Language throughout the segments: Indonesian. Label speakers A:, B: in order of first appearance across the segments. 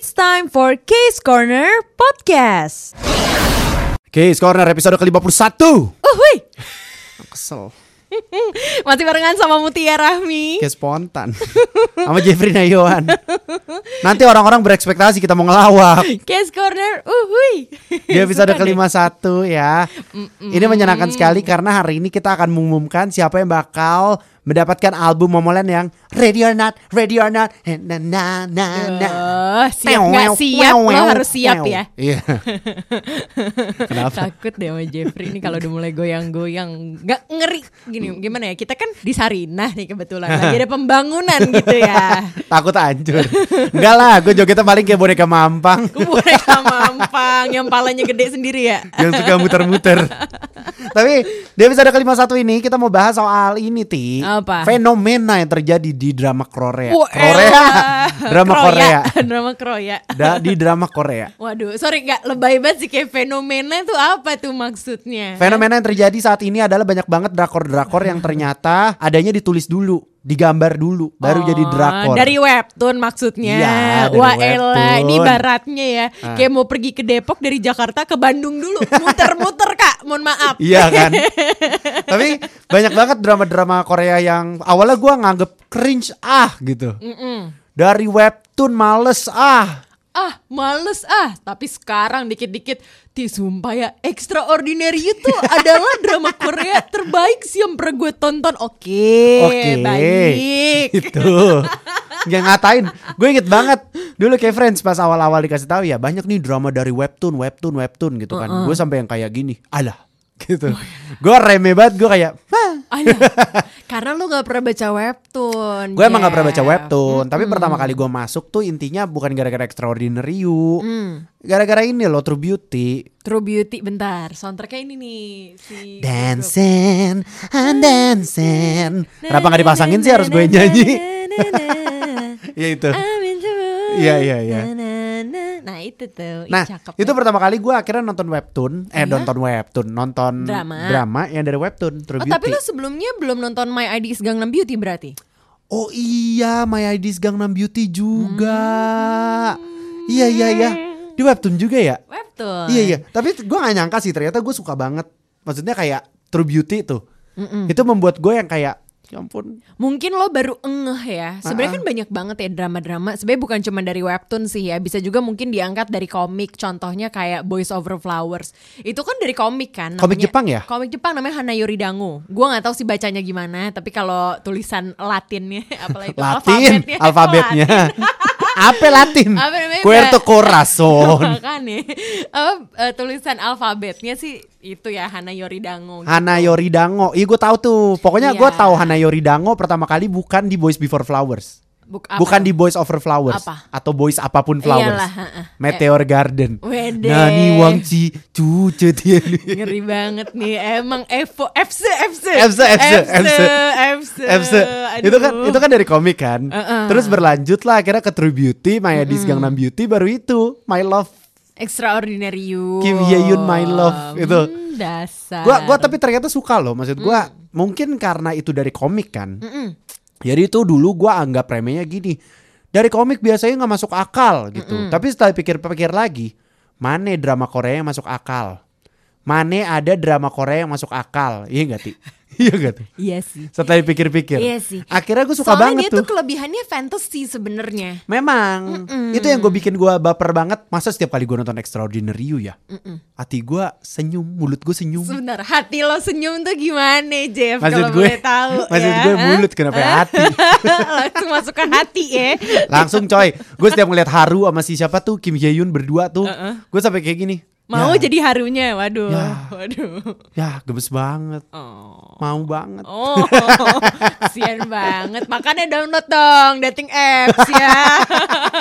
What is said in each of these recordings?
A: It's time for Case Corner Podcast.
B: Oke, Corner episode ke-51
A: Uhuy,
B: Kesel
A: masih barengan sama Mutia Rahmi.
B: Kayak spontan Sama Jeffrey Nayawan Nanti orang-orang berekspektasi kita mau ngelawak
A: Case Corner, uhuy.
B: Di episode
A: Suka deh.
B: ke-51 ya Ini menyenangkan sekali karena hari ini kita akan mengumumkan Siapa yang bakal mendapatkan album Momoland yang Ready or Not, Ready or Not. Na na na na.
A: Oh, siap nggak? siap? Lo harus siap ya.
B: Iya. Kenapa?
A: Takut deh sama Jeffrey ini kalau udah mulai goyang-goyang. Gak ngeri. Gini gimana ya? Kita kan di Sarinah nih kebetulan. Lagi ada pembangunan gitu ya.
B: Takut hancur. Enggak lah, gue jogetnya paling kayak boneka mampang.
A: Boneka mampang Yang palanya gede sendiri ya.
B: Yang suka muter-muter. Tapi di episode ke-51 ini kita mau bahas soal ini Ti.
A: Apa?
B: Fenomena yang terjadi di drama Korea.
A: Wah,
B: Korea. Drama
A: Kroya.
B: Korea.
A: Drama Korea
B: Da- di drama Korea.
A: Waduh, sorry nggak lebay banget sih kayak fenomena itu apa tuh maksudnya?
B: Fenomena yang terjadi saat ini adalah banyak banget drakor-drakor yang ternyata adanya ditulis dulu, digambar dulu, baru
A: Oh,
B: jadi drakor.
A: Dari webtoon maksudnya.
B: Dari
A: Wah elah, ini baratnya ya.
B: Ah.
A: Kayak mau pergi ke Depok dari Jakarta ke Bandung dulu. Muter-muter kak, mohon maaf.
B: Iya kan? Tapi banyak banget drama-drama Korea yang awalnya gua nganggep cringe ah gitu.
A: Mm-mm.
B: Dari webtoon males ah.
A: Ah, males ah. Tapi sekarang dikit-dikit, ti sumpah ya, Extraordinary itu adalah drama Korea terbaik sih yang pernah gue tonton. Oke,
B: Oke,
A: baik.
B: Itu. Yang ngatain, gue inget banget dulu kayak friends pas awal-awal dikasih tahu ya banyak nih drama dari webtoon, webtoon, webtoon gitu kan. Gue sampai yang kayak gini, alah gitu. Gue reme banget, gue kayak, "Hah."
A: Karena lu gak pernah baca webtoon.
B: gue emang gak pernah baca webtoon. Tapi pertama kali gue masuk tuh intinya bukan gara-gara Extraordinary You,
A: Hmm.
B: gara-gara ini loh True Beauty.
A: True Beauty bentar, soundtracknya ini nih si
B: Dancing, and dancing. Kenapa nggak dipasangin sih harus gue nyanyi? Ya itu. Iya, iya, iya.
A: Nah itu tuh, Ih,
B: Nah,
A: cakep
B: itu
A: ya.
B: pertama kali gue akhirnya nonton webtoon, eh
A: Iya?
B: nonton webtoon, nonton
A: Drama.
B: yang dari webtoon True
A: Oh tapi lu sebelumnya belum nonton My ID is Gangnam Beauty berarti?
B: Oh iya, My ID's Gangnam Beauty juga.
A: Hmm.
B: Iya iya iya, di webtoon juga ya.
A: Webtoon.
B: Iya iya, tapi gue gak nyangka sih ternyata gue suka banget. Maksudnya kayak True Beauty tuh, itu membuat gue yang kayak, ya ampun,
A: Mungkin lo baru engeh ya. Sebenarnya kan banyak banget ya drama-drama. Sebenarnya bukan cuma dari webtoon sih ya. Bisa juga mungkin diangkat dari komik. Contohnya kayak Boys Over Flowers. Itu kan dari komik kan.
B: Komik
A: namanya-
B: Jepang ya?
A: Komik Jepang namanya Hanayori Dango. Gua nggak tahu sih bacanya gimana. Tapi kalau tulisan Latinnya, apalagi itu
B: Latin, alfabetnya. Apa Latin?
A: Apa namanya?
B: Puerto
A: Ba-
B: Corazon.
A: Makanya apa, eh, tulisan alfabetnya sih itu ya Hanayori Dango. gitu.
B: Hana Yoridango. Iya gue tahu tuh. Pokoknya gue
A: Iya.
B: tahu Hana Yoridango pertama kali bukan di Boys Before Flowers.
A: Buk- apa
B: bukan di Boys Over Flowers
A: Apa?
B: atau Boys apa pun Flowers.
A: Iyalah.
B: Meteor Garden.
A: Wede.
B: Nani Wangci dia
A: Ngeri banget nih Emang Evo FC FC
B: FC, FC, FC.
A: FC
B: FC. Itu kan itu kan dari komik kan.
A: Uh-uh.
B: Terus berlanjut lah akhirnya ke True Beauty, Maya Dis Gangnam Beauty baru itu My Love.
A: Extraordinary You
B: Kim Hye Yoon, My Love, itu.
A: Hmm, Dasar
B: Gua gua tapi ternyata suka loh. Maksud gua mungkin karena itu dari komik kan.
A: Mm-mm.
B: Jadi itu dulu gua anggap remehnya gini. Dari komik biasanya nggak masuk akal gitu. Tapi setelah pikir-pikir lagi, mana drama Korea yang masuk akal? Mana ada drama Korea yang masuk akal? Iya gak Ti? iya gak tuh?
A: Iya sih
B: Setelah dipikir-pikir.
A: Iya sih
B: Akhirnya gue suka
A: Soalnya
B: banget
A: dia
B: tuh.
A: tuh kelebihannya fantasy sebenarnya
B: Memang itu yang gue bikin gue baper banget. Masa setiap kali gue nonton Extraordinary You ya, hati gue senyum, mulut gue senyum.
A: Sebentar hati lo senyum tuh gimana Jeff
B: Maksud
A: Kalau
B: gue,
A: boleh tahu
B: maksud
A: ya
B: gue mulut kenapa ya hati?
A: Langsung masuk ke hati ya
B: Langsung coy, gue setiap ngeliat Haru sama si siapa tuh Kim Hye Yoon berdua tuh, gue sampai kayak gini.
A: Mau
B: ya,
A: jadi harunya Waduh
B: Ya.
A: Waduh
B: Ya gemes banget,
A: Oh
B: mau banget.
A: Oh, kasihan banget. Makanya download dong dating apps ya.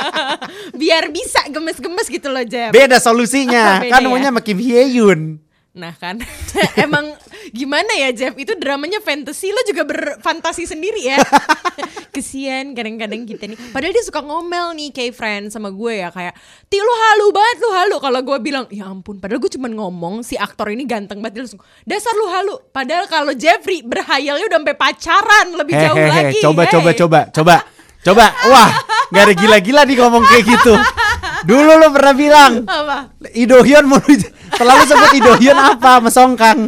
A: Biar bisa gemes-gemes gitu loh, Jeb.
B: Beda solusinya,
A: Beda
B: kan
A: ya?
B: namanya sama Kim Hye Yoon.
A: Nah kan, emang gimana ya Jeff? Itu dramanya fantasy, lo juga berfantasi sendiri ya. Kesian kadang-kadang kita nih. Padahal dia suka ngomel nih kayak friend sama gue ya kayak, ti lu halu banget lu halu. Kalau gue bilang, ya ampun. Padahal gue cuma ngomong si aktor ini ganteng banget dia langsung, dasar lu halu. Padahal kalau Jeffrey berhayalnya udah sampai pacaran lebih jauh
B: Hehehe,
A: lagi.
B: coba
A: Hey.
B: coba coba coba coba. Wah, nggak ada gila-gila nih ngomong kayak gitu. Dulu lo pernah bilang
A: Apa?
B: Idohyun mau Selalu sebut Idohyun apa? Mesongkang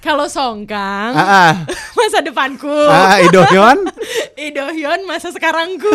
A: Kalau Songkang
B: Ah, ah.
A: masa depanku.
B: ah Idohyun
A: Idohyun masa sekarangku.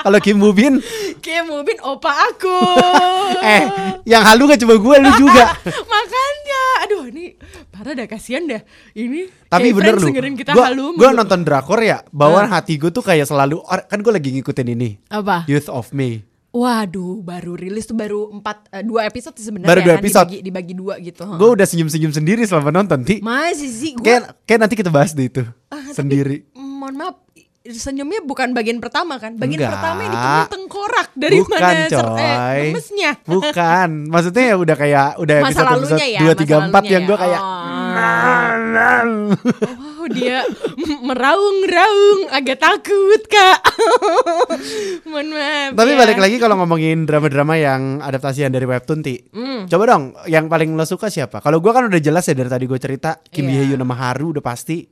B: Kalau Kim Bubin
A: Kim Mubin opa aku.
B: Eh yang halu gak coba gue lu juga
A: Makanya, aduh ini parah dah kasihan dah. Ini
B: Tapi bener lu
A: kita
B: Gua,
A: halu.
B: gua
A: mulu.
B: nonton drakor ya Bawaan hati gue tuh kayak selalu Kan gue lagi ngikutin ini
A: apa?
B: Youth of Me
A: Waduh, baru rilis tuh baru empat eh, dua episode sih sebenarnya
B: Baru dua
A: kan,
B: episode.
A: dibagi, dibagi dua gitu.
B: Gue udah senyum-senyum sendiri selama nonton Ti
A: Masih sih gue
B: Kayak, kayak nanti kita bahas deh itu
A: Ah, tapi-
B: Sendiri
A: mohon maaf senyumnya bukan bagian pertama kan bagian
B: Enggak.
A: pertama yang ditemuin tengkorak dari
B: Bukan
A: mana ser-
B: coy
A: eh, gemesnya
B: Bukan Maksudnya ya udah kayak Udah
A: masa
B: episode episode
A: ya
B: 2, 3, 4
A: masa lalunya
B: Yang gue
A: ya.
B: kayak
A: oh. Dia meraung-raung agak takut kak mohon maaf
B: Tapi
A: ya.
B: balik lagi kalau ngomongin drama-drama yang adaptasian dari webtoon Ti
A: Hmm.
B: Coba dong Yang paling lo suka siapa? Kalau gue kan udah jelas ya dari tadi gue cerita Kim.
A: Hmm.
B: Hye Hyun sama Haru udah pasti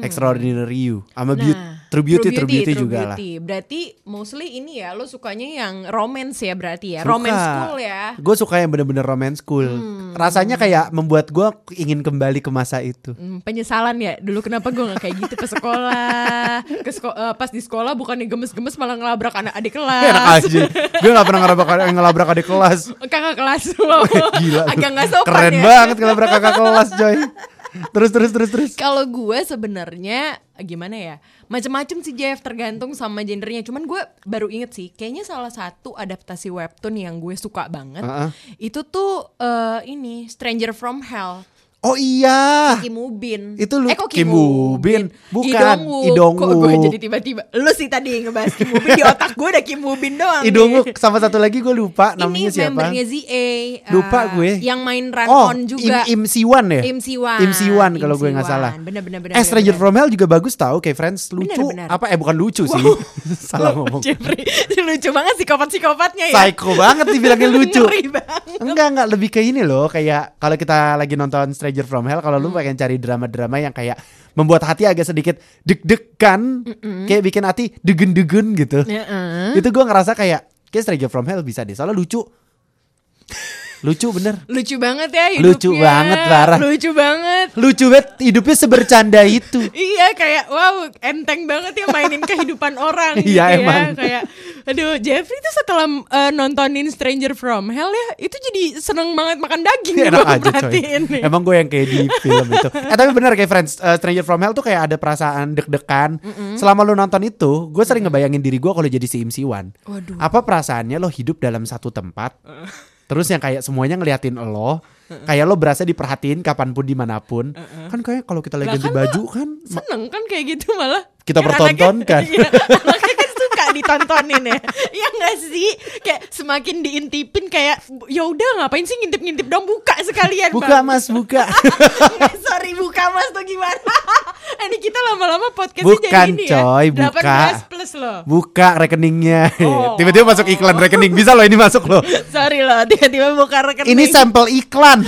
B: Extraordinary You Sama Beau- True Beauty True Beauty, juga lah
A: Beauty. Berarti mostly ini ya lo sukanya yang romance ya berarti ya.
B: Suka.
A: Romance school ya.
B: Gue suka yang bener-bener romance cool.
A: Hmm.
B: Rasanya kayak membuat gue ingin kembali ke masa itu.
A: Hmm, penyesalan ya dulu kenapa gue nggak kayak gitu ke sekolah ke seko- eh, pas di sekolah bukannya gemes-gemes malah ngelabrak anak adik kelas
B: Enak aja. gue gak pernah ngelabrak, ngelabrak adik kelas.
A: kakak kelas wow.
B: Gila.
A: agak nggak sopan
B: Keren
A: ya.
B: banget ngelabrak kakak kelas coy. Terus terus terus terus.
A: kalau gue sebenarnya gimana ya macem-macem sih Jeff tergantung sama gendernya cuman gue baru inget sih kayaknya salah satu adaptasi webtoon yang gue suka banget
B: Heeh.
A: itu tuh eh, ini Stranger from Hell
B: Oh iya.
A: Kim Woo-bin.
B: Itu lu-
A: eh, kok
B: Kim Woo-bin? Bukan,
A: Lee
B: Lee
A: Kok gue jadi tiba-tiba Lu sih tadi yang ngebahas Kim Woo-bin Di otak gue ada Kim Woo-bin doang
B: Idunguk
A: nih.
B: sama satu lagi gue lupa namanya
A: Ini
B: siapa.
A: membernya ZA
B: Lupa
A: eh,
B: gue.
A: Yang main Run
B: Oh,
A: On juga
B: Im, Im Siwan ya?
A: Im Siwan
B: Im Siwan kalau gue nggak salah.
A: Bener-bener bener,
B: Eh Stranger
A: bener.
B: from Hell juga bagus tau kayak Friends lucu.
A: bener.
B: Apa eh bukan lucu sih. Salah ngomong.
A: Jeffrey Lucu banget psikopat-psikopatnya ya
B: Psycho banget dibilangnya lucu. Enggak enggak lebih ke ini loh kayak kalau kita lagi nonton Stranger from Hell kalau lu pengen cari drama-drama yang kayak membuat hati agak sedikit deg-degan kayak bikin hati degen-degen gitu.
A: Heeh.
B: Itu gua ngerasa kayak kayak Stranger from Hell bisa deh soalnya lucu. Lucu bener.
A: Lucu banget ya hidupnya
B: Lucu banget, parah.
A: Lucu banget
B: Lucu banget hidupnya sebercanda itu.
A: Iya kayak wow enteng banget ya mainin kehidupan orang gitu
B: Iya,
A: ya
B: emang.
A: kayak aduh Jeffrey tuh setelah eh, nontonin Stranger from Hell ya itu jadi seneng banget makan daging
B: Enak
A: gua
B: aja coy.
A: nih.
B: Emang gue yang kayak di film itu. Eh tapi bener kayak Friends, eh, Stranger from Hell tuh kayak ada perasaan deg-degan. Selama lu nonton itu, gue sering ngebayangin diri gue kalau jadi si Im Siwan.
A: Waduh.
B: Apa perasaannya lo hidup dalam satu tempat, terus yang kayak semuanya ngeliatin lo, kayak lo berasa diperhatiin kapan pun di mana pun. Kan kayak kalau kita lagi ganti
A: kan
B: baju kan,
A: seneng kan kayak gitu malah
B: Kita
A: Kan
B: pertontonkan.
A: anaknya, iya, anaknya kan suka ditontonin ya ya nggak sih kayak semakin diintipin kayak ya udah ngapain sih ngintip-ngintip dong buka sekalian
B: buka
A: Bang."
B: mas buka.
A: Eh, sorry buka mas tuh gimana ini kita lama-lama podcastnya
B: Bukan,
A: jadi ini
B: coy,
A: ya
B: buka.
A: 18 plus loh
B: Buka rekeningnya.
A: Oh.
B: Tiba-tiba masuk iklan rekening. Bisa loh ini masuk loh.
A: sorry loh tiba-tiba buka rekening
B: Ini sampel iklan.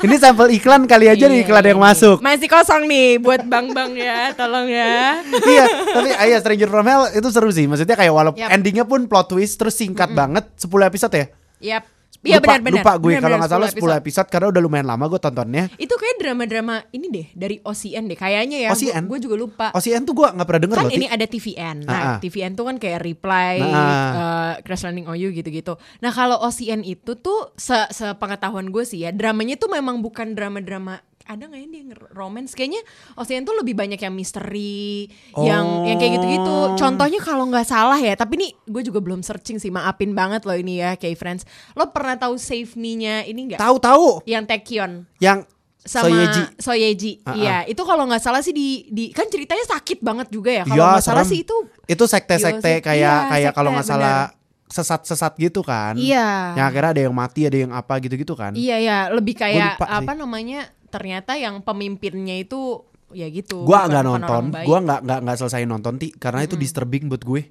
B: ini sampel iklan kali aja nih
A: Iya,
B: iklan yang
A: iya.
B: masuk.
A: masih kosong nih buat bang-bang ya tolong ya
B: iya, tapi ayah Stranger from Hell itu seru sih. Maksudnya kayak walaupun
A: Yap.
B: endingnya pun plot twist terus singkat banget 10 episode ya.
A: Yap Iya
B: lupa,
A: benar-benar
B: lupa gue kalau nggak salah 10
A: episode.
B: episode. karena udah lumayan lama gue tontonnya.
A: Itu kayak drama-drama ini deh dari OCN deh kayaknya ya.
B: OCN?
A: Gue juga lupa.
B: OCN tuh gue nggak pernah denger
A: kan
B: loh. Ti.
A: ini ada TVN.
B: Ah, ah.
A: Nah, TVN tuh kan kayak Reply,
B: Ah.
A: eh, Crash Landing on You gitu-gitu. Nah, kalau OCN itu tuh se sepengetahuan gue sih ya, dramanya tuh memang bukan drama-drama ada nggak ya dia romance kayaknya OCN tuh lebih banyak yang misteri yang yang kayak gitu-gitu
B: Oh.
A: contohnya kalau nggak salah ya tapi nih gue juga belum searching sih maafin banget loh ini ya kayak friends lo pernah tahu Save Me-nya ini nggak
B: Tahu-tahu
A: yang Taekyon
B: yang
A: sama
B: Soyeji.
A: Soyeji.
B: Ah,
A: Iya, itu kalau nggak salah sih di di kan ceritanya sakit banget juga ya. Kalau
B: Iya,
A: nggak salah
B: serem.
A: sih itu
B: Itu sekte-sekte
A: Iya,
B: kayak
A: iya,
B: kayak kalau nggak salah sesat-sesat gitu kan.
A: Iya.
B: Yang akhirnya ada yang mati, ada yang apa gitu-gitu kan.
A: Iya ya, lebih kayak
B: lupa sih.
A: apa namanya? Ternyata yang pemimpinnya itu ya gitu.
B: Gua nggak nonton, gua nggak nggak nggak selesai nonton ti karena itu disturbing buat gue.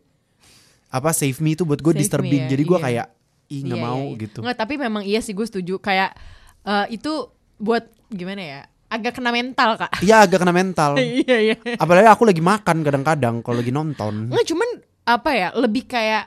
B: Apa Save Me itu buat gue
A: Save
B: disturbing.
A: ya,
B: Jadi gua
A: iya.
B: kayak ih nggak
A: Iya,
B: mau
A: iya, iya.
B: gitu.
A: Nggak, tapi memang iya sih gue setuju kayak eh, itu buat gimana ya? Agak kena mental, Kak.
B: Iya agak kena mental.
A: Iya, iya.
B: Apalagi aku lagi makan kadang-kadang kalau lagi nonton.
A: Nggak cuman apa ya? Lebih kayak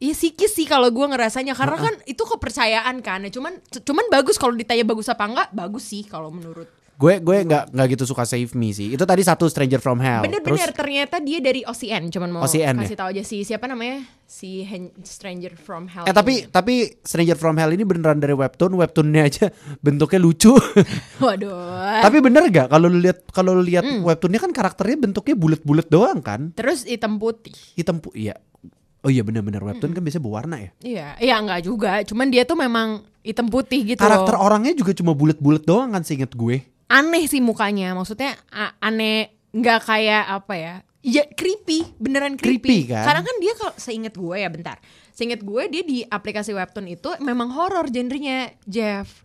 A: Iya psikis sih kalau gue ngerasanya karena kan itu kepercayaan kan. Ya, Cuman cuman bagus kalau ditanya bagus apa enggak, bagus sih kalau menurut.
B: Gue gue nggak nggak gitu suka Save Me sih. Itu tadi satu Stranger from Hell.
A: Bener-bener
B: Terus
A: ternyata dia dari OCN cuman mau
B: OCN
A: kasih tahu aja si siapa namanya? Si Hen- Stranger from Hell.
B: eh tapi
A: ini.
B: tapi Stranger from Hell ini beneran dari webtoon. Webtoonnya aja bentuknya lucu.
A: waduh.
B: tapi bener gak kalau lu lihat kalau lu lihat
A: Hmm.
B: webtoonnya kan karakternya bentuknya bulat-bulat doang kan?
A: Terus hitam putih.
B: Hitam pu iya. Oh iya bener-bener webtoon kan biasanya berwarna ya.
A: Iya, iya enggak juga. Cuman dia tuh memang hitam putih gitu.
B: Karakter
A: loh.
B: orangnya juga cuma bulat-bulat doang kan seinget gue.
A: aneh sih mukanya. Maksudnya aneh nggak kayak apa ya? Ya creepy, beneran creepy.
B: Creepy, kan?
A: Karena kan dia kalau seinget gue ya bentar. Seinget gue dia di aplikasi webtoon itu memang horor genrenya Jeff.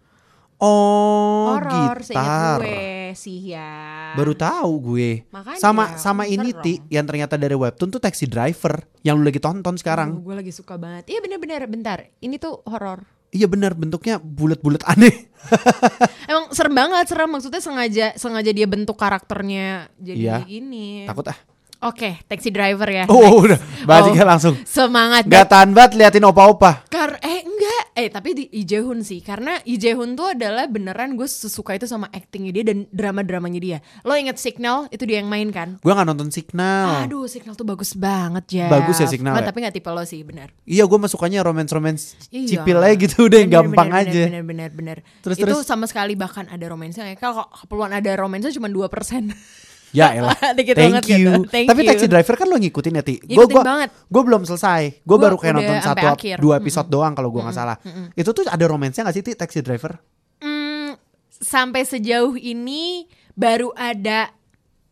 B: Oh,
A: seinget
B: gitar.
A: gue sih ya.
B: Baru tahu gue.
A: Makanya,
B: sama sama ini ti yang ternyata dari webtoon tuh Taxi Driver yang lu lagi tonton sekarang.
A: gue lagi suka banget. Iya bener-bener bentar. Ini tuh horor.
B: Iya benar bentuknya bulat-bulat aneh.
A: Emang serem banget, serem maksudnya sengaja sengaja dia bentuk karakternya jadi
B: Iya.
A: ini.
B: Takut ah.
A: Oke, taxi driver ya.
B: Oh, udah. Baliknya
A: Oh,
B: langsung.
A: Semangat
B: Gak tahan banget liatin opa-opa.
A: Kar eh enggak eh tapi di Jae-hoon sih karena Jae-hoon tuh adalah beneran gue sesuka itu sama actingnya dia dan drama-dramanya dia. Lo inget Signal itu dia yang main kan?
B: Gue gak nonton Signal.
A: Aduh Signal tuh bagus banget ya.
B: Bagus ya Signal ya?
A: Tapi gak tipe lo sih bener.
B: Iya gue sukanya romance-romance
A: Iya.
B: cipil aja gitu udah yang
A: Bener,
B: gampang
A: bener,
B: aja.
A: Bener bener bener.
B: Terus,
A: itu
B: terus?
A: sama sekali bahkan ada romansnya. Kalau keperluan ada romansnya cuma 2%
B: Ya elah.
A: Dikit
B: Thank
A: banget
B: you.
A: gitu. Thank
B: Tapi
A: you.
B: Taxi Driver kan lo ngikutin ya Ti. Gue
A: banget.
B: Gue belum selesai. Gue
A: Gua
B: baru kayak nonton satu
A: akhir.
B: dua episode doang kalau gue nggak salah. Itu tuh ada romansnya gak sih Ti Taxi Driver?
A: Hmm, sampai sejauh ini baru ada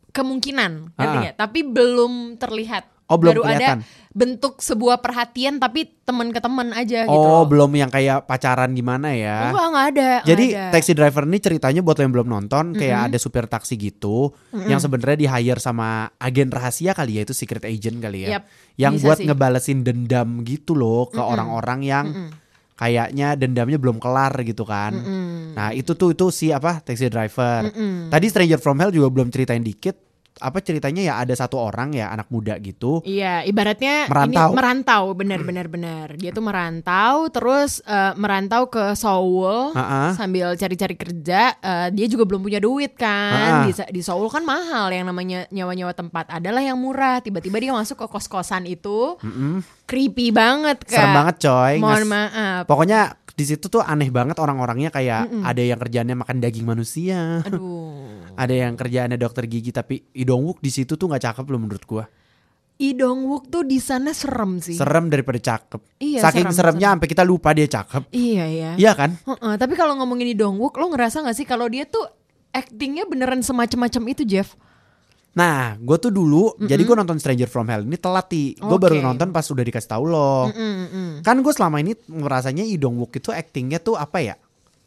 A: kemungkinan, ngerti
B: Ah.
A: nggak? Tapi belum terlihat.
B: Oh, belum
A: baru
B: kelihatan.
A: ada bentuk sebuah perhatian tapi teman ke teman aja gitu.
B: Oh belum yang kayak pacaran gimana ya?
A: Enggak, nggak ada.
B: Jadi
A: ada.
B: Taxi Driver ini ceritanya buat yang belum nonton kayak ada supir taksi gitu yang sebenarnya di hire sama agen rahasia kali ya itu secret agent kali ya.
A: Yap,
B: yang buat
A: sih.
B: ngebalesin dendam gitu loh ke orang-orang yang kayaknya dendamnya belum kelar gitu kan. Nah, itu tuh itu si apa Taxi Driver. Tadi Stranger from Hell juga belum ceritain dikit apa ceritanya ya ada satu orang ya anak muda gitu.
A: Iya, ibaratnya
B: Merantau.
A: ini merantau, benar benar. Dia tuh merantau, terus eh, merantau ke Seoul
B: Ha-ha.
A: sambil cari-cari kerja. Eh, dia juga belum punya duit kan.
B: Ha-ha.
A: Di, di Seoul kan mahal yang namanya nyawa-nyawa tempat. Adalah yang murah. Tiba-tiba dia masuk ke kos-kosan itu. Creepy banget kak.
B: Serem banget coy.
A: Mohon
B: Nges-
A: maaf.
B: Pokoknya di situ tuh aneh banget orang-orangnya kayak ada yang kerjaannya makan daging manusia,
A: Aduh.
B: ada yang kerjaannya dokter gigi tapi Idong Wook di situ tuh nggak cakep loh menurut gua.
A: Lee Dong Wook tuh di sana serem sih.
B: Serem daripada cakep.
A: Iya,
B: Saking
A: serem,
B: seremnya sampai kita lupa dia cakep.
A: Iya ya.
B: Iya kan?
A: Heeh, tapi kalau ngomongin Lee Dong Wook, lo ngerasa gak sih kalau dia tuh actingnya beneran semacam-macam itu Jeff?
B: Nah, gue tuh dulu, jadi gue nonton Stranger from Hell ini telat ti. Gue
A: Oke.
B: baru nonton pas udah dikasih tahu loh.
A: Mm-mm.
B: Kan gue selama ini ngerasanya Idong Wook itu actingnya tuh apa ya?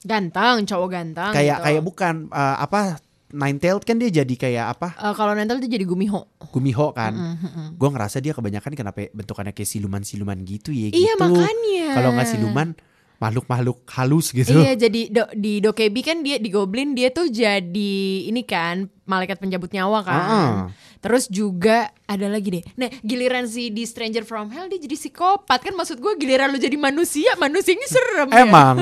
A: Ganteng, cowok ganteng.
B: kayak
A: gitu.
B: kayak bukan eh, apa Nine Tailed kan dia jadi kayak apa?
A: Eh, kalau Nentel tuh jadi Gumiho.
B: Gumiho kan. Gue ngerasa dia kebanyakan kenapa bentukannya kayak siluman-siluman gitu ya
A: Iya,
B: gitu.
A: makanya.
B: Kalau nggak siluman makhluk-makhluk halus gitu.
A: Iya, jadi do- di Dokebi kan dia di Goblin dia tuh jadi ini kan malaikat penjabut nyawa kan.
B: Ah.
A: Terus juga ada lagi deh. Nah, giliran si di Stranger from Hell dia jadi psikopat kan maksud gue giliran lu jadi manusia, manusianya serem ya.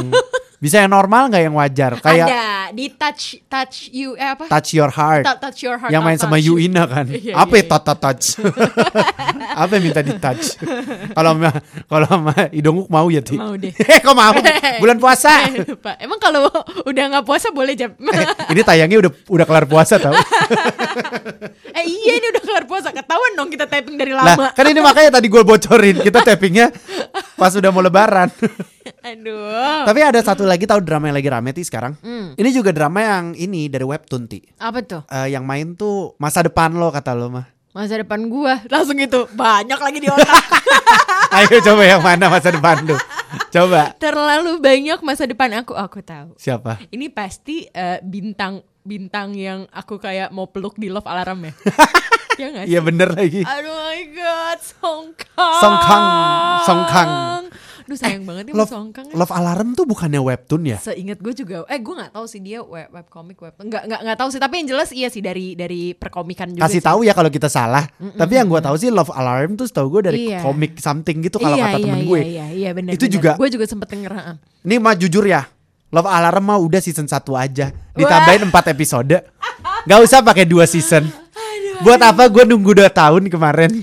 B: Bisa yang normal nggak yang wajar? Kayak
A: ada di touch touch you eh apa?
B: Touch Your Heart.
A: Ta- touch your heart.
B: yang main sama
A: touch you.
B: Yuina kan.
A: Iya,
B: Apa
A: iya,
B: ya touch? Apa yang minta di touch? Kalau sama kalau sama Idonguk mau ya ti.
A: Mau deh.
B: Eh kok mau? Bulan puasa.
A: Pak, emang kalau udah nggak puasa boleh jam?
B: Ini tayangnya udah udah kelar puasa tau.
A: eh iya ini udah kelar puasa ketahuan dong kita typing dari lama.
B: kan ini makanya tadi gue bocorin kita tappingnya pas udah mau lebaran.
A: Aduh.
B: Tapi ada satu lagi tahu drama yang lagi rame ti sekarang.
A: Hmm.
B: Ini juga drama yang ini dari webtoon ti.
A: Apa tuh?
B: Eh, yang main tuh masa depan lo kata lo mah.
A: Masa depan gua langsung itu banyak lagi di otak.
B: Ayo coba yang mana masa depan lu. Coba.
A: Terlalu banyak masa depan aku. Aku tahu.
B: Siapa?
A: Ini pasti eh, bintang bintang yang aku kayak mau peluk di love alarm ya. Ya nggak sih?
B: Iya bener lagi.
A: Aduh my god, Song Kang.
B: Song Kang, Song Kang.
A: Duh sayang banget ya
B: Love,
A: Songkang ya.
B: Love Alarm tuh bukannya webtoon ya?
A: Seingat gue juga, eh gue nggak tahu sih dia web web komik web nggak nggak nggak tahu sih tapi yang jelas iya sih dari dari perkomikan juga
B: Kasih
A: sih.
B: tahu ya kalau kita salah. Tapi yang gue tahu sih Love Alarm tuh setahu gue dari
A: Iya.
B: komik something gitu kalau
A: iya,
B: kata
A: iya,
B: temen
A: iya,
B: gue.
A: Iya, iya, benar.
B: Itu juga-
A: Gue juga sempet denger.
B: Ini mah jujur ya. Love Alarm mah udah season 1 aja. Ditambahin 4 episode. Gak usah pakai dua season. Buat apa gue nunggu 2 tahun kemarin?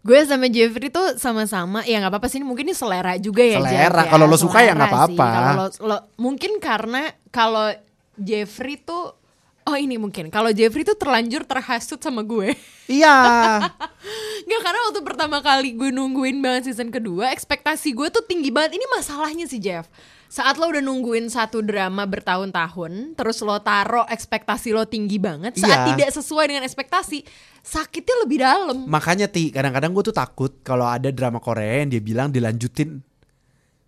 A: Gue sama Jeffrey tuh sama-sama ya nggak apa-apa sih ini mungkin ini selera juga ya
B: Selera.
A: Ya.
B: Kalau lo suka ya nggak
A: Selera
B: apa-apa.
A: Kalau lo- mungkin karena kalau Jeffrey tuh oh ini mungkin kalau Jeffrey tuh terlanjur terhasut sama gue
B: Iya.
A: Nggak karena waktu pertama kali gue nungguin banget season kedua ekspektasi gue tuh tinggi banget ini masalahnya sih Jeff saat lo udah nungguin satu drama bertahun-tahun terus lo taro ekspektasi lo tinggi banget saat
B: Iya.
A: tidak sesuai dengan ekspektasi sakitnya lebih dalam
B: Makanya Ti, kadang-kadang gue tuh takut kalau ada drama Korea yang dia bilang dilanjutin.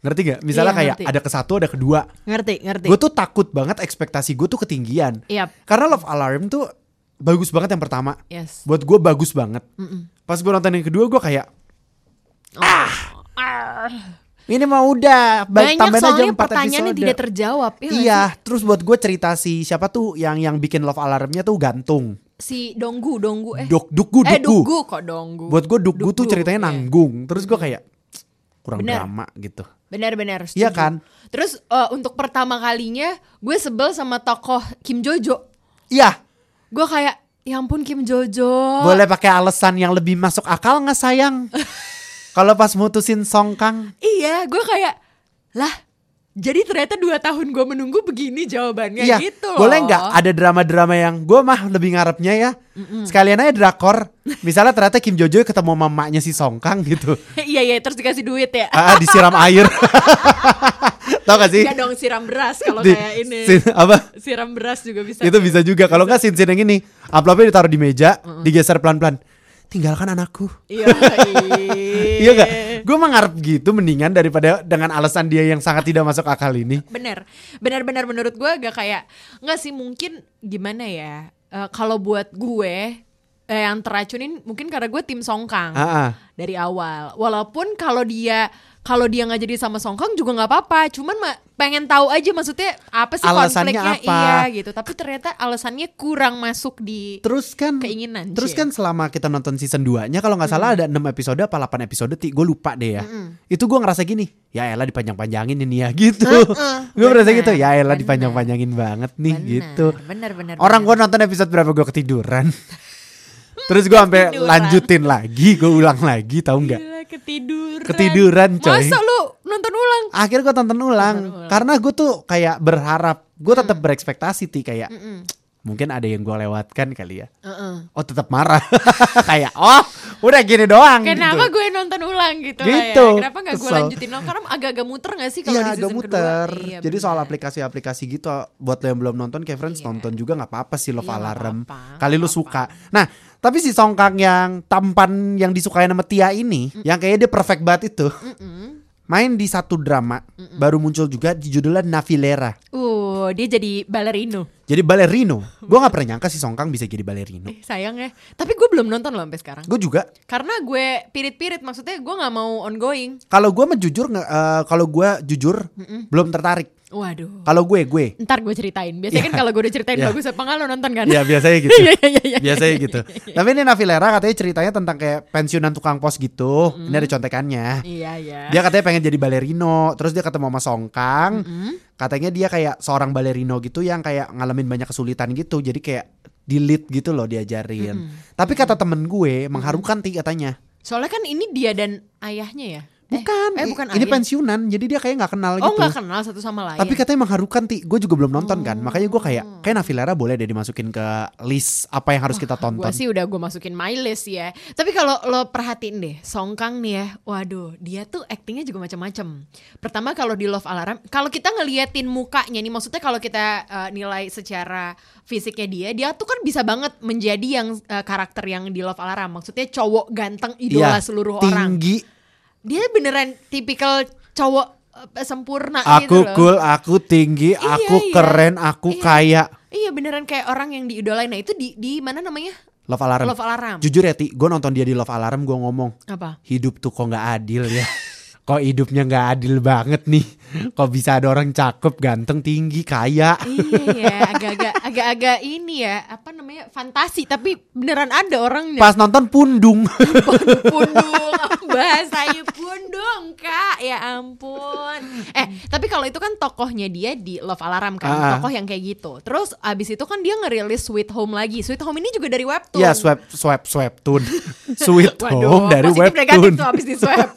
B: Ngerti gak? Misalnya
A: Iya,
B: kayak
A: ngerti.
B: ada ke satu, ada kedua.
A: ngerti ngerti
B: Gue tuh takut banget ekspektasi gue tuh ketinggian.
A: Iya.
B: Karena Love Alarm tuh bagus banget yang pertama.
A: yes
B: Buat gue bagus banget. Pas gue nonton yang kedua gue kayak
A: Ah.
B: Ini mah udah ba-
A: banyak
B: tambahin aja
A: soalnya
B: empat
A: pertanyaan yang
B: episode.
A: tidak terjawab ya nggak
B: Iya, terus buat gue cerita si siapa tuh yang yang bikin Love Alarmnya tuh gantung.
A: sih? si Donggu Donggu eh
B: Dok Dukgu
A: eh
B: Dukgu.
A: Donggu kok Donggu
B: Buat gue Dukgu tuh
A: Dukgu,
B: ceritanya
A: iya.
B: nanggung. Terus gue kayak kurang
A: Bener.
B: drama gitu.
A: benar-benar
B: Iya kan?
A: terus eh, untuk pertama kalinya gue sebel sama tokoh Kim Jojo
B: Iya,
A: gue kayak ya ampun Kim Jojo
B: boleh pakai alasan yang lebih masuk akal nggak sayang? Kalau pas mutusin Song Kang,
A: iya gue kayak lah jadi ternyata dua tahun gue menunggu begini jawabannya
B: iya,
A: gitu loh
B: boleh nggak ada drama-drama yang gue mah lebih ngarepnya ya? Sekalian aja drakor. Misalnya ternyata Kim Jojo ketemu mamanya si Song Kang gitu,
A: iya iya terus dikasih duit ya.
B: Ah, disiram air. Tau gak sih?
A: Enggak dong siram beras kalau kayak ini.
B: sin- apa?
A: siram beras juga bisa.
B: Itu bisa juga. Kalau nggak scene yang ini amplopnya ditaruh di meja digeser pelan pelan tinggalkan anakku.
A: Iya
B: iya gak gue mengarep gitu mendingan daripada dengan alasan dia yang sangat tidak masuk akal ini.
A: Bener. Benar-benar menurut gue agak kayak nggak sih mungkin gimana ya Eh, kalau buat gue eh, yang teracunin mungkin karena gue tim Songkang
B: ah, ah.
A: dari awal. Walaupun kalau dia kalau dia nggak jadi sama Songkang juga nggak apa-apa. Cuman ma- pengen tahu aja maksudnya apa sih
B: Alasannya
A: konfliknya?
B: apa?
A: iya gitu. Tapi ternyata alasannya kurang masuk di
B: terus kan
A: Keinginan,
B: terus
A: Cie.
B: kan selama kita nonton season 2 nya kalau nggak salah ada 6 episode apa 8 episode ti? Gue lupa deh ya. Itu gue ngerasa gini ya elah dipanjang-panjangin ini ya gitu. Gue merasa gitu ya elah dipanjang-panjangin banget nih
A: Benar,
B: gitu.
A: benar benar
B: Orang gue nonton episode berapa gue ketiduran. Terus gue sampai lanjutin lagi, gue ulang lagi, tahu nggak?
A: Ketiduran
B: Ketiduran, coy.
A: masa lu nonton ulang
B: Akhirnya gue tonton ulang,
A: Tonton ulang.
B: karena gue tuh kayak berharap, gue tetap berekspektasi ti kayak mungkin ada yang gue lewatkan kali ya.
A: Heeh.
B: Oh tetap marah, kayak oh udah gini doang.
A: Kenapa
B: gitu.
A: gue nonton ulang gitu,
B: Gitu,
A: ya? Kenapa nggak gue lanjutin dong? Karena agak-agak muter gak sih kalau
B: Iya
A: di
B: agak
A: season
B: muter.
A: kedua? Iya,
B: Jadi soal
A: benar.
B: aplikasi-aplikasi gitu buat lo yang belum nonton kayak friends
A: Iya.
B: nonton juga nggak apa-apa sih Love
A: Iya, nggak
B: Alarm.
A: apa-apa,
B: Kali lu
A: nggak
B: suka. Nah, tapi si Song Kang yang tampan yang disukai sama Tia ini, yang kayaknya dia perfect banget itu. Main di satu drama baru muncul juga di judulnya Navilera.
A: Uh, dia jadi balerino.
B: Jadi balerino. Gue nggak pernah nyangka si Song Kang bisa jadi balerino.
A: Eh, sayang ya. Tapi gue belum nonton loh sampai sekarang.
B: Gue juga.
A: Karena gue pirit-pirit maksudnya gue nggak mau ongoing.
B: Kalau gue mah jujur eh, kalau gue jujur belum tertarik.
A: Waduh.
B: Kalau gue gue.
A: Ntar gue ceritain. Biasanya kan kalau gue udah ceritain
B: Iya.
A: bagus apa nggak lo nonton kan?
B: Ya biasanya gitu.
A: Iya, iya, iya, iya.
B: biasanya gitu. Tapi ini Navilera katanya ceritanya tentang kayak pensiunan tukang pos gitu. Ini ada contekannya.
A: Iya iya.
B: Dia katanya pengen jadi balerino, terus dia ketemu sama Song Kang. Katanya dia kayak seorang balerino gitu yang kayak ngalamin banyak kesulitan gitu. Jadi kayak di lead gitu loh diajarin. Tapi kata temen gue mengharukan ti katanya.
A: Soalnya kan ini dia dan ayahnya ya. Eh,
B: Bukan,
A: Eh,
B: i-
A: bukan
B: ini pensiunan. Jadi dia kayak nggak kenal
A: Oh
B: gitu.
A: nggak kenal satu sama lain.
B: Tapi katanya mengharukan ti, gue juga belum nonton kan, makanya gue kayak kayak Navilera boleh deh dimasukin ke list apa yang harus kita
A: Gue
B: tonton.
A: sih udah gue masukin my list ya. Tapi kalau lo perhatiin deh, Song Kang nih ya, waduh, dia tuh actingnya juga macam-macam. Pertama kalau di Love Alarm, kalau kita ngeliatin mukanya nih, maksudnya kalau kita uh, nilai secara fisiknya dia, dia tuh kan bisa banget menjadi yang uh, karakter yang di Love Alarm. Maksudnya cowok ganteng idola
B: Iya,
A: seluruh orang.
B: tinggi,
A: Dia beneran tipikal cowok uh, sempurna
B: aku
A: gitu loh.
B: cool, aku tinggi,
A: Iya,
B: aku
A: iya.
B: keren, aku
A: Iya.
B: kaya.
A: Iya beneran kayak orang yang diidolain. Nah itu di di mana namanya?
B: Love Alarm.
A: Love Alarm.
B: Jujur ya Ti, gue nonton dia di Love Alarm gue ngomong
A: Apa?
B: hidup tuh kok nggak adil ya. kok hidupnya nggak adil banget nih. Kok bisa ada orang cakep, ganteng, tinggi, kaya.
A: iya ya, agak-agak agak-agak ini ya, apa namanya? fantasi tapi beneran ada orangnya.
B: Pas nonton pundung.
A: pundung bahasanya pundung kak ya ampun eh tapi kalau itu kan tokohnya dia di Love Alarm kan
B: Ah.
A: tokoh yang kayak gitu terus abis itu kan dia ngerilis Sweet Home lagi Sweet Home ini juga dari webtoon
B: ya, swap swap swaptoon. Sweet
A: Waduh,
B: home dari
A: positif negatif
B: webtoon.
A: tuh abis di swap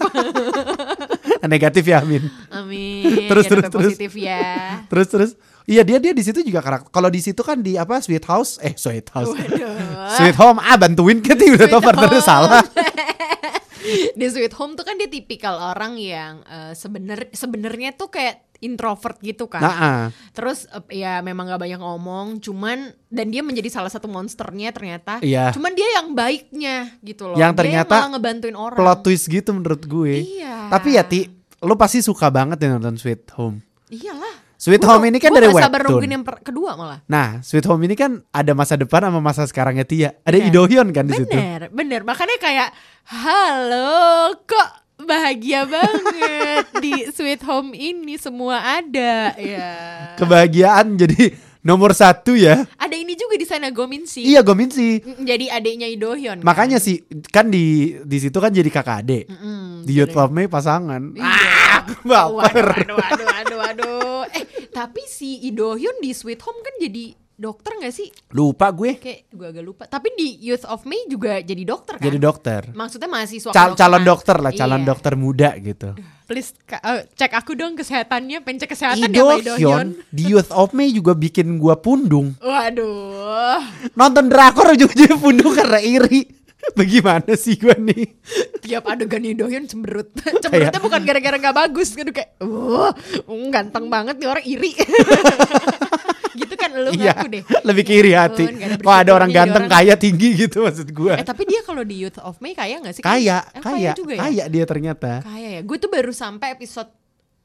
B: Negatif ya, Min.
A: Amin
B: Terus, terus, terus.
A: positif ya
B: Terus terus. Iya dia dia di situ juga karakter. Kalau di situ kan di apa Sweet House, eh Sweet House,
A: Waduh.
B: Sweet Home, ah bantuin kita udah tau partnernya salah.
A: di Sweet Home tuh kan dia tipikal orang yang eh, sebener sebenarnya tuh kayak introvert gitu kan
B: Nah, ah.
A: Terus eh, ya memang gak banyak ngomong, cuman dan dia menjadi salah satu monsternya ternyata.
B: Iya.
A: Cuman dia yang baiknya gitu loh.
B: Yang
A: Dia
B: ternyata
A: malah ngebantuin orang.
B: plot twist gitu menurut gue.
A: Iya.
B: Tapi ya Ti, lo pasti suka banget ya nonton Sweet Home.
A: Iyalah.
B: Sweet
A: Gua-
B: Home ini kan dari webtoon.
A: nungguin yang per- kedua malah.
B: Nah, Sweet Home ini kan ada masa depan sama masa sekarangnya Tia. Ada
A: Iya.
B: Idohyun kan di situ.
A: Bener, bener. Makanya kayak, halo, kok bahagia banget di Sweet Home ini semua ada ya.
B: Kebahagiaan jadi nomor satu ya.
A: Ada ini juga di sana Gominsi.
B: Iya Gominsi.
A: Jadi adiknya Idohyun. kan?
B: Makanya sih kan di di situ kan jadi kakak adik.
A: Mm,
B: Di Youth of May pasangan.
A: Iya.
B: Ah,
A: Waduh,
B: baper.
A: waduh, waduh, waduh, waduh. Eh, tapi si Idohyun di Sweet Home kan jadi dokter gak sih?
B: Lupa gue.
A: Kayak gue agak lupa. Tapi di Youth of May juga jadi dokter kan?
B: Jadi dokter.
A: Maksudnya mahasiswa
B: Cal- calon dokter lah, calon
A: Iya.
B: dokter muda gitu.
A: Please ka- eh, cek aku dong kesehatannya, pengen cek kesehatan ya Pak Idohyun.
B: Idohyun di Youth of May juga bikin gua pundung.
A: Waduh.
B: Nonton drakor ujung-ujungnya pundung karena iri. Bagaimana sih gua nih?
A: Tiap adegan Idohyun cemberut. Cemberutnya bukan gara-gara gak bagus. Gitu kayak, wah ganteng banget nih orang iri.
B: Iya,
A: deh.
B: lebih
A: Ya
B: ke iri hati.
A: ada
B: Kok ada orang ganteng
A: orang.
B: kaya tinggi gitu maksud gua.
A: Eh tapi dia kalau di Youth of May kaya gak sih?
B: Kaya,
A: Eh,
B: kaya,
A: juga ya?
B: kaya dia ternyata.
A: Kaya ya. Gue tuh baru sampai episode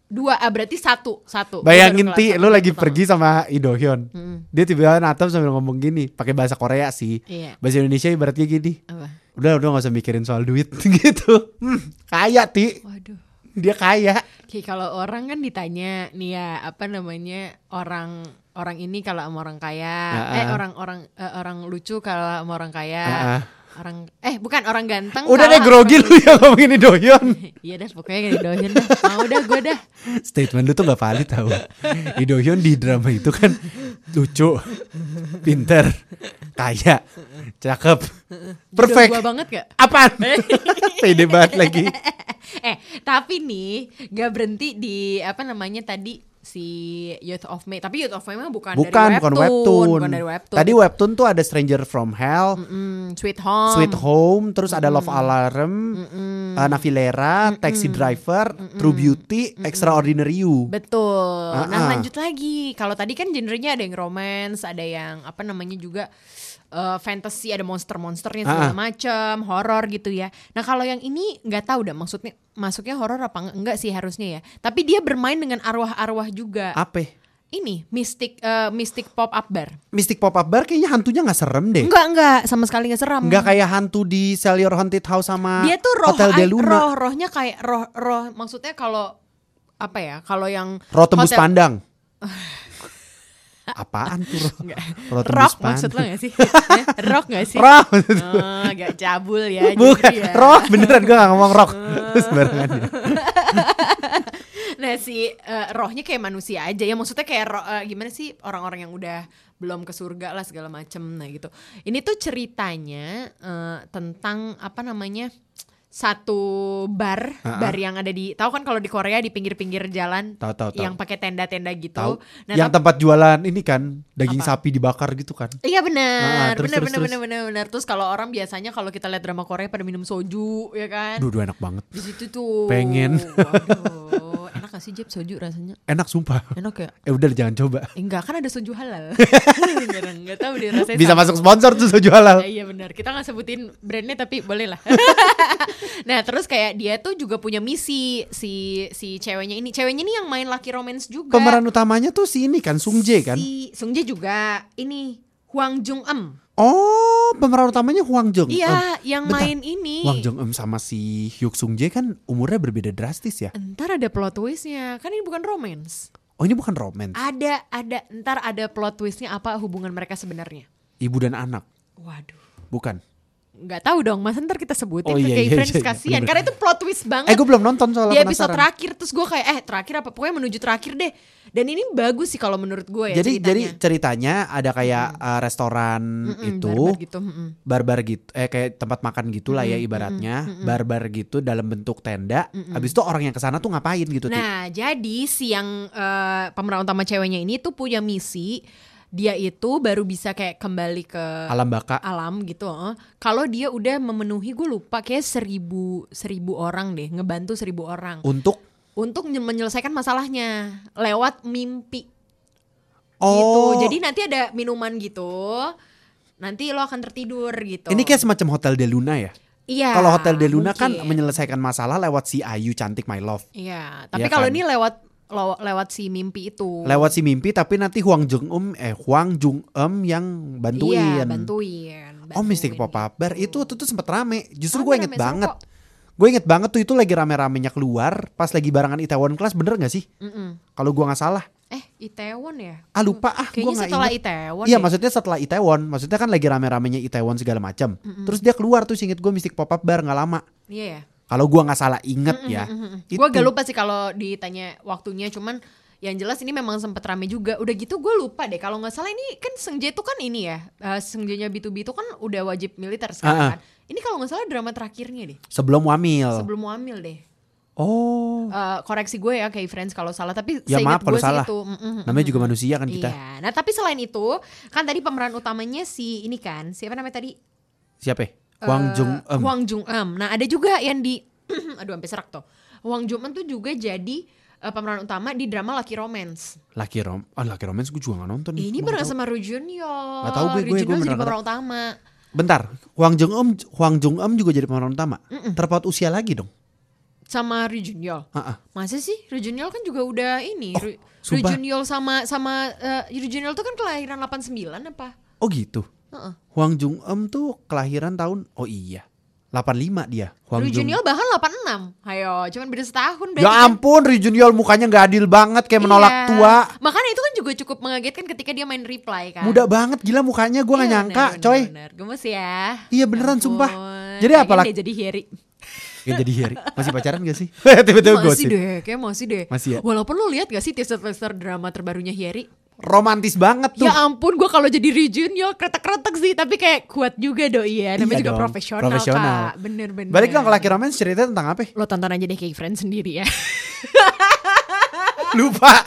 A: 2 ah berarti satu satu.
B: Bayangin Ti, lu lagi
A: pertama.
B: pergi sama Idohyun. Dia tiba-tiba natam sambil ngomong gini, pakai bahasa Korea sih.
A: Iya.
B: Bahasa Indonesia ibaratnya gini.
A: Apa?
B: Udah, udah gak usah mikirin soal duit gitu. Hmm, kaya Ti.
A: Waduh.
B: Dia kaya.
A: Kayak kalau orang kan ditanya nih ya apa namanya orang orang ini kalau sama orang kaya,
B: Ah,
A: eh orang orang eh, orang lucu kalau sama orang kaya,
B: ah.
A: orang eh bukan orang ganteng.
B: Udah deh grogi lu yang ngomongin Idohyun.
A: Iya dah pokoknya kayak doyan dah. Mau dah gue dah.
B: Statement lu tuh gak valid tau Idohyun di drama itu kan lucu, pinter, kaya, cakep, perfect.
A: Gue banget gak?
B: Apaan? Pede banget lagi.
A: eh tapi nih gak berhenti di apa namanya tadi si Youth of May. Tapi Youth of May mah bukan,
B: Bukan,
A: dari
B: bukan
A: webtoon,
B: webtoon.
A: bukan dari webtoon.
B: Tadi webtoon tuh ada Stranger from Hell,
A: Mm, Sweet Home.
B: Sweet Home, terus ada Love Alarm, uh, Navilera, Taxi Driver, True Beauty, Extraordinary You.
A: Betul.
B: Ah,
A: Nah
B: ah.
A: lanjut lagi. Kalau tadi kan genrenya ada yang romance, ada yang apa namanya juga eh, fantasy, ada monster-monsternya segala
B: Ah,
A: macam, horor gitu ya. Nah kalau yang ini nggak tahu dah maksudnya masuknya horor apa enggak, enggak sih harusnya ya. Tapi dia bermain dengan arwah-arwah juga.
B: Apa?
A: Ini Mystic eh, Mystic Pop Up Bar.
B: Mystic Pop Up Bar kayaknya hantunya gak serem deh.
A: Enggak enggak sama sekali nggak seram.
B: Nggak kayak hantu di Sell Your Haunted House sama
A: dia tuh roh
B: Hotel de
A: ai-
B: Luna.
A: roh rohnya kayak roh roh maksudnya kalau apa ya kalau yang
B: Roh tembus
A: hotel-
B: pandang. Apaan tuh? Roh tembus
A: rock
B: pandang.
A: maksud lo gak sih rock gak sih
B: Roh.
A: Oh, agak cabul ya
B: Bukan,
A: jadi ya.
B: roh beneran gue gak ngomong rock Sembarangan ya.
A: Nah si eh, rohnya kayak manusia aja ya maksudnya kayak roh, eh, gimana sih orang-orang yang udah belum ke surga lah segala macem nah gitu. Ini tuh ceritanya eh, tentang apa namanya satu bar bar yang ada di tahu kan kalau di Korea di pinggir-pinggir jalan
B: Tahu, tahu, tahu.
A: yang pakai tenda-tenda gitu.
B: Tahu?
A: Nah,
B: Yang tempat jualan ini kan Daging
A: Apa?
B: sapi dibakar gitu kan
A: Iya benar,
B: terus,
A: benar benar benar benar benar. Terus kalau orang biasanya kalau kita lihat drama Korea pada minum soju ya kan.
B: Dua-dua enak banget
A: Di situ tuh.
B: Pengen.
A: Waduh, enak gak sih Jeb soju rasanya?
B: Enak sumpah
A: Enak ya?
B: Eh udah jangan coba
A: Eh, enggak kan ada soju halal. enggak, enggak tahu deh rasanya.
B: Bisa
A: sama.
B: masuk sponsor tuh soju halal
A: Ya, iya benar. Kita nggak sebutin brandnya tapi boleh lah. nah terus kayak dia tuh juga punya misi si si ceweknya ini. Ceweknya ini yang main Lucky Romance juga.
B: Pemeran utamanya tuh si ini kan Sung Jae kan
A: Si Sung Jae juga ini Hwang Jung Em.
B: Oh, pemeran utamanya Hwang Jung.
A: Iya, yang
B: bentar.
A: main ini.
B: Hwang Jung Em sama si Hyuk Sung Jae kan umurnya berbeda drastis ya.
A: Ntar ada plot twistnya, kan ini bukan romance.
B: Oh ini bukan romance.
A: Ada, ada, ntar ada plot twistnya apa hubungan mereka sebenarnya.
B: Ibu dan anak.
A: Waduh,
B: Bukan.
A: Nggak tahu dong, mas ntar kita sebutin
B: Oh,
A: ke
B: iya,
A: Gay
B: iya,
A: Friends
B: iya, iya,
A: kasihan,
B: bener-bener.
A: karena itu plot twist banget.
B: Eh gue belum nonton soalnya
A: di episode
B: penasaran.
A: terakhir terus gue kayak eh terakhir apa pokoknya menuju terakhir deh dan ini bagus sih kalau menurut gue ya
B: jadi jadi
A: ceritanya.
B: ceritanya ada kayak uh, restoran
A: Mm-mm,
B: itu
A: barbar gitu mm-mm.
B: barbar gitu eh kayak tempat makan gitulah ya ibaratnya barbar gitu dalam bentuk tenda habis itu orang yang ke sana tuh ngapain gitu Ti?
A: nah jadi si yang eh, pemeran utama ceweknya ini tuh punya misi dia itu baru bisa kayak kembali ke
B: alam baka.
A: alam gitu kalau dia udah memenuhi gue lupa kayak seribu seribu orang deh ngebantu seribu orang.
B: Untuk?
A: Untuk nye- menyelesaikan masalahnya lewat mimpi.
B: Oh.
A: Gitu. Jadi nanti ada minuman gitu nanti lo akan tertidur gitu.
B: Ini kayak semacam hotel de Luna ya?
A: Iya
B: kalau hotel de Luna kan menyelesaikan masalah lewat si Ayu cantik my love.
A: Iya tapi
B: Iya
A: kalau
B: kan?
A: ini lewat lewat si mimpi itu
B: lewat si mimpi tapi nanti Huang Jung Em eh Huang Jung Em yang bantuin
A: iya bantuin,
B: Oh Mystic
A: bantuin.
B: Pop Up Bar itu tuh tuh sempet rame. Justru gue inget banget. Gue inget banget tuh itu lagi rame-ramenya keluar pas lagi barengan Itaewon Class bener gak sih?
A: Mm-mm.
B: Kalau gue nggak salah.
A: eh Itaewon ya
B: Ah lupa ah gue nggak
A: setelah
B: inget.
A: Itaewon
B: Iya
A: deh.
B: maksudnya setelah Itaewon. Maksudnya kan lagi rame-ramenya Itaewon segala macam. Terus dia keluar tuh inget gue Mystic Pop Up Bar nggak lama.
A: iya ya
B: Kalau gue nggak salah inget ya.
A: gue gak lupa sih kalau ditanya waktunya cuman yang jelas ini memang sempet rame juga udah gitu gue lupa deh kalau nggak salah ini kan Sengje itu kan ini ya uh, Sengjanya B2B itu kan udah wajib militer sekarang
B: Ah, ah.
A: kan ini kalau nggak salah drama terakhirnya deh
B: Sebelum wamil.
A: sebelum hamil deh
B: Oh.
A: Uh, koreksi gue ya kayak friends kalau salah tapi
B: Ya maaf kalau
A: gue sih
B: salah.
A: itu mm, mm, mm,
B: Namanya juga
A: mm.
B: manusia kan kita.
A: Iya. Nah tapi selain itu kan tadi pemeran utamanya si ini kan siapa namanya tadi
B: Siapa? Huang
A: Eh,
B: Jung Em.
A: Hwang Jung Em. Nah ada juga yang di aduh sampai serak tuh. Hwang Jung Em tuh juga jadi eh, pemeran utama di drama Lucky Romance.
B: Lucky Rom. Ah Lucky Romance gue juga gak nonton.
A: Ini bareng sama Ru Junior.
B: Nggak tahu gue, gue- gue
A: jadi pemeran utama.
B: Bentar, Huang Jung Em, Huang Jung Em juga jadi pemeran utama. Terpaut usia lagi dong.
A: Sama Ru Junior.
B: Ah, ah.
A: Masa sih Ru Junior kan juga udah ini.
B: Oh,
A: Ru. Junior sama sama eh, Ru Junior tuh kan kelahiran 89 apa?
B: Oh gitu.
A: Heeh.
B: Huang Jung Em tuh kelahiran tahun oh iya 85 dia. Huang
A: Ru
B: Jung.
A: Junior bahkan 86. Ayo, cuman beda setahun
B: Ya ampun, Ri Junior mukanya nggak adil banget kayak menolak
A: Iya.
B: tua.
A: Makanya itu kan juga cukup mengagetkan ketika dia main reply kan.
B: Muda banget gila mukanya gue nggak
A: Iya,
B: nyangka,
A: bener,
B: coy.
A: Bener. Gemes ya.
B: Iya, beneran,
A: Ya
B: sumpah.
A: ampun.
B: Jadi
A: Pengen
B: apa lak-
A: deh jadi.
B: Ya jadi Harry. Masih pacaran gak sih? Tiba-tiba
A: masih
B: gosip.
A: deh, kayak masih deh.
B: Masih ya?
A: Walaupun lu lihat gak sih teaser-teaser drama terbarunya Harry?
B: Romantis banget tuh.
A: Ya ampun, gue kalau jadi Rijun yo kretek-kretek sih, tapi kayak kuat juga doi ya. Namanya
B: Iya
A: juga
B: dong,
A: profesional,
B: profesional.
A: kak. Bener-bener.
B: Balik dong ke Lucky Romance ceritanya tentang apa?
A: Lo tonton aja deh kayak friend sendiri ya.
B: Lupa.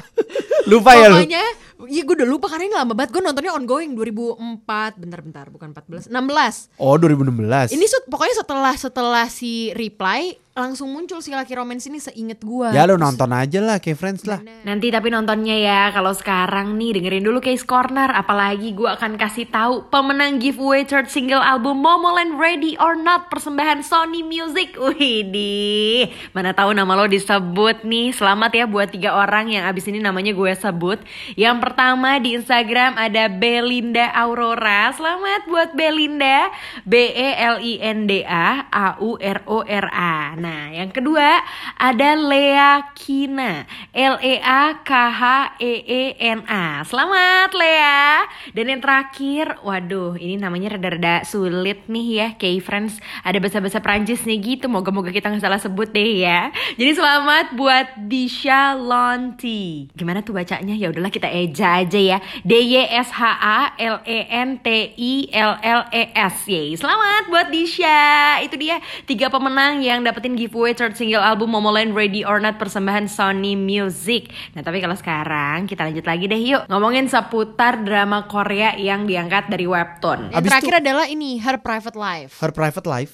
B: Lupa ya lu.
A: Pokoknya, iya gue udah lupa karena ini lama banget. Gue nontonnya ongoing 2004, bentar-bentar, bukan 14, 16.
B: Oh 2016.
A: Ini pokoknya setelah setelah si reply langsung muncul si Lucky Romance ini seinget gua.
B: Ya lu nonton aja lah kayak Friends lah.
C: Nanti tapi nontonnya ya kalau sekarang nih dengerin dulu Case Corner apalagi gue akan kasih tahu pemenang giveaway third single album Momoland Ready or Not persembahan Sony Music. Widih, mana tahu nama lo disebut nih. Selamat ya buat tiga orang yang abis ini namanya gue sebut. Yang pertama di Instagram ada Belinda Aurora. Selamat buat Belinda. B E L I N D A A U R O R A. Nah, yang kedua ada Lea Kina. L E A K H E E N A. Selamat Lea. Dan yang terakhir, waduh, ini namanya rada-rada sulit nih ya, K-Friends. Ada bahasa-bahasa Prancis nih gitu. Moga-moga kita nggak salah sebut deh ya. Jadi selamat buat Disha Lonti. Gimana tuh bacanya? Ya udahlah kita eja aja ya. D Y S H A L E N T I L L E S. Yeay, selamat buat Disha. Itu dia tiga pemenang yang dapetin giveaway third single album Momoland Ready or Not persembahan Sony Music. Nah, tapi kalau sekarang kita lanjut lagi deh yuk. Ngomongin seputar drama Korea yang diangkat dari webtoon.
A: Yang
B: Abis
A: terakhir adalah ini Her Private Life.
B: Her Private Life.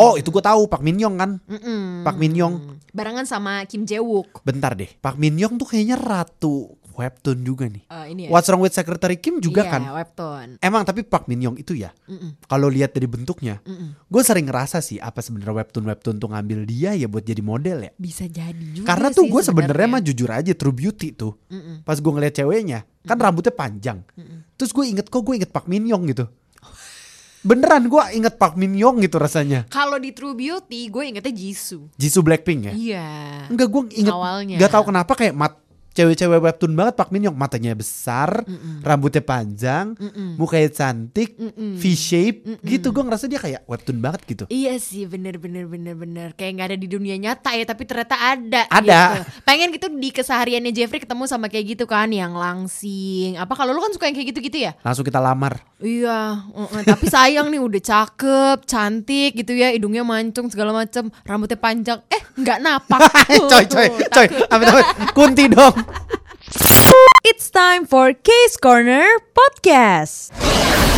B: Oh itu gue tahu Pak Min Yong kan.
A: Mm-mm.
B: Pak Min Yong.
A: Barengan sama Kim Jae Wook.
B: Bentar deh. Pak Min Yong tuh kayaknya ratu webtoon juga nih.
A: Eh, ini ya.
B: What's Wrong with Secretary Kim juga
A: Iya,
B: kan.
A: webtoon.
B: Emang tapi Pak Min Yong itu ya.
A: Mm-mm.
B: Kalau lihat dari bentuknya,
A: Mm-mm.
B: gue sering ngerasa sih apa sebenarnya webtoon webtoon tuh ngambil dia ya buat jadi model ya.
A: Bisa jadi juga
B: Karena tuh gue sebenarnya mah jujur aja True Beauty tuh.
A: Mm-mm.
B: Pas gue ngeliat ceweknya, kan rambutnya panjang. Terus gue inget kok gue inget Pak Min Yong gitu. Beneran gue inget Pak Min Yong gitu rasanya.
A: Kalau di True Beauty gue ingetnya Jisoo.
B: Jisoo Blackpink ya.
A: Iya.
B: Enggak gue inget
A: Awalnya.
B: Gak tahu kenapa kayak mat cewek-cewek webtoon banget Pak Min Yong matanya besar, rambutnya panjang, mukanya cantik, V shape gitu. Gue ngerasa dia kayak webtoon banget gitu.
A: Iya sih bener bener bener bener kayak nggak ada di dunia nyata ya tapi ternyata ada.
B: Ada.
A: gitu. Pengen gitu di kesehariannya Jeffrey ketemu sama kayak gitu kan yang langsing. Apa kalau lu kan suka yang kayak gitu-gitu ya?
B: Langsung kita lamar.
A: Iya. uh-uh. tapi sayang nih udah cakep, cantik gitu ya, hidungnya mancung segala macem, rambutnya panjang. Eh nggak napak.
B: coy coy coy. Apa apa Kunti dong.
A: It's time for Case Corner Podcast.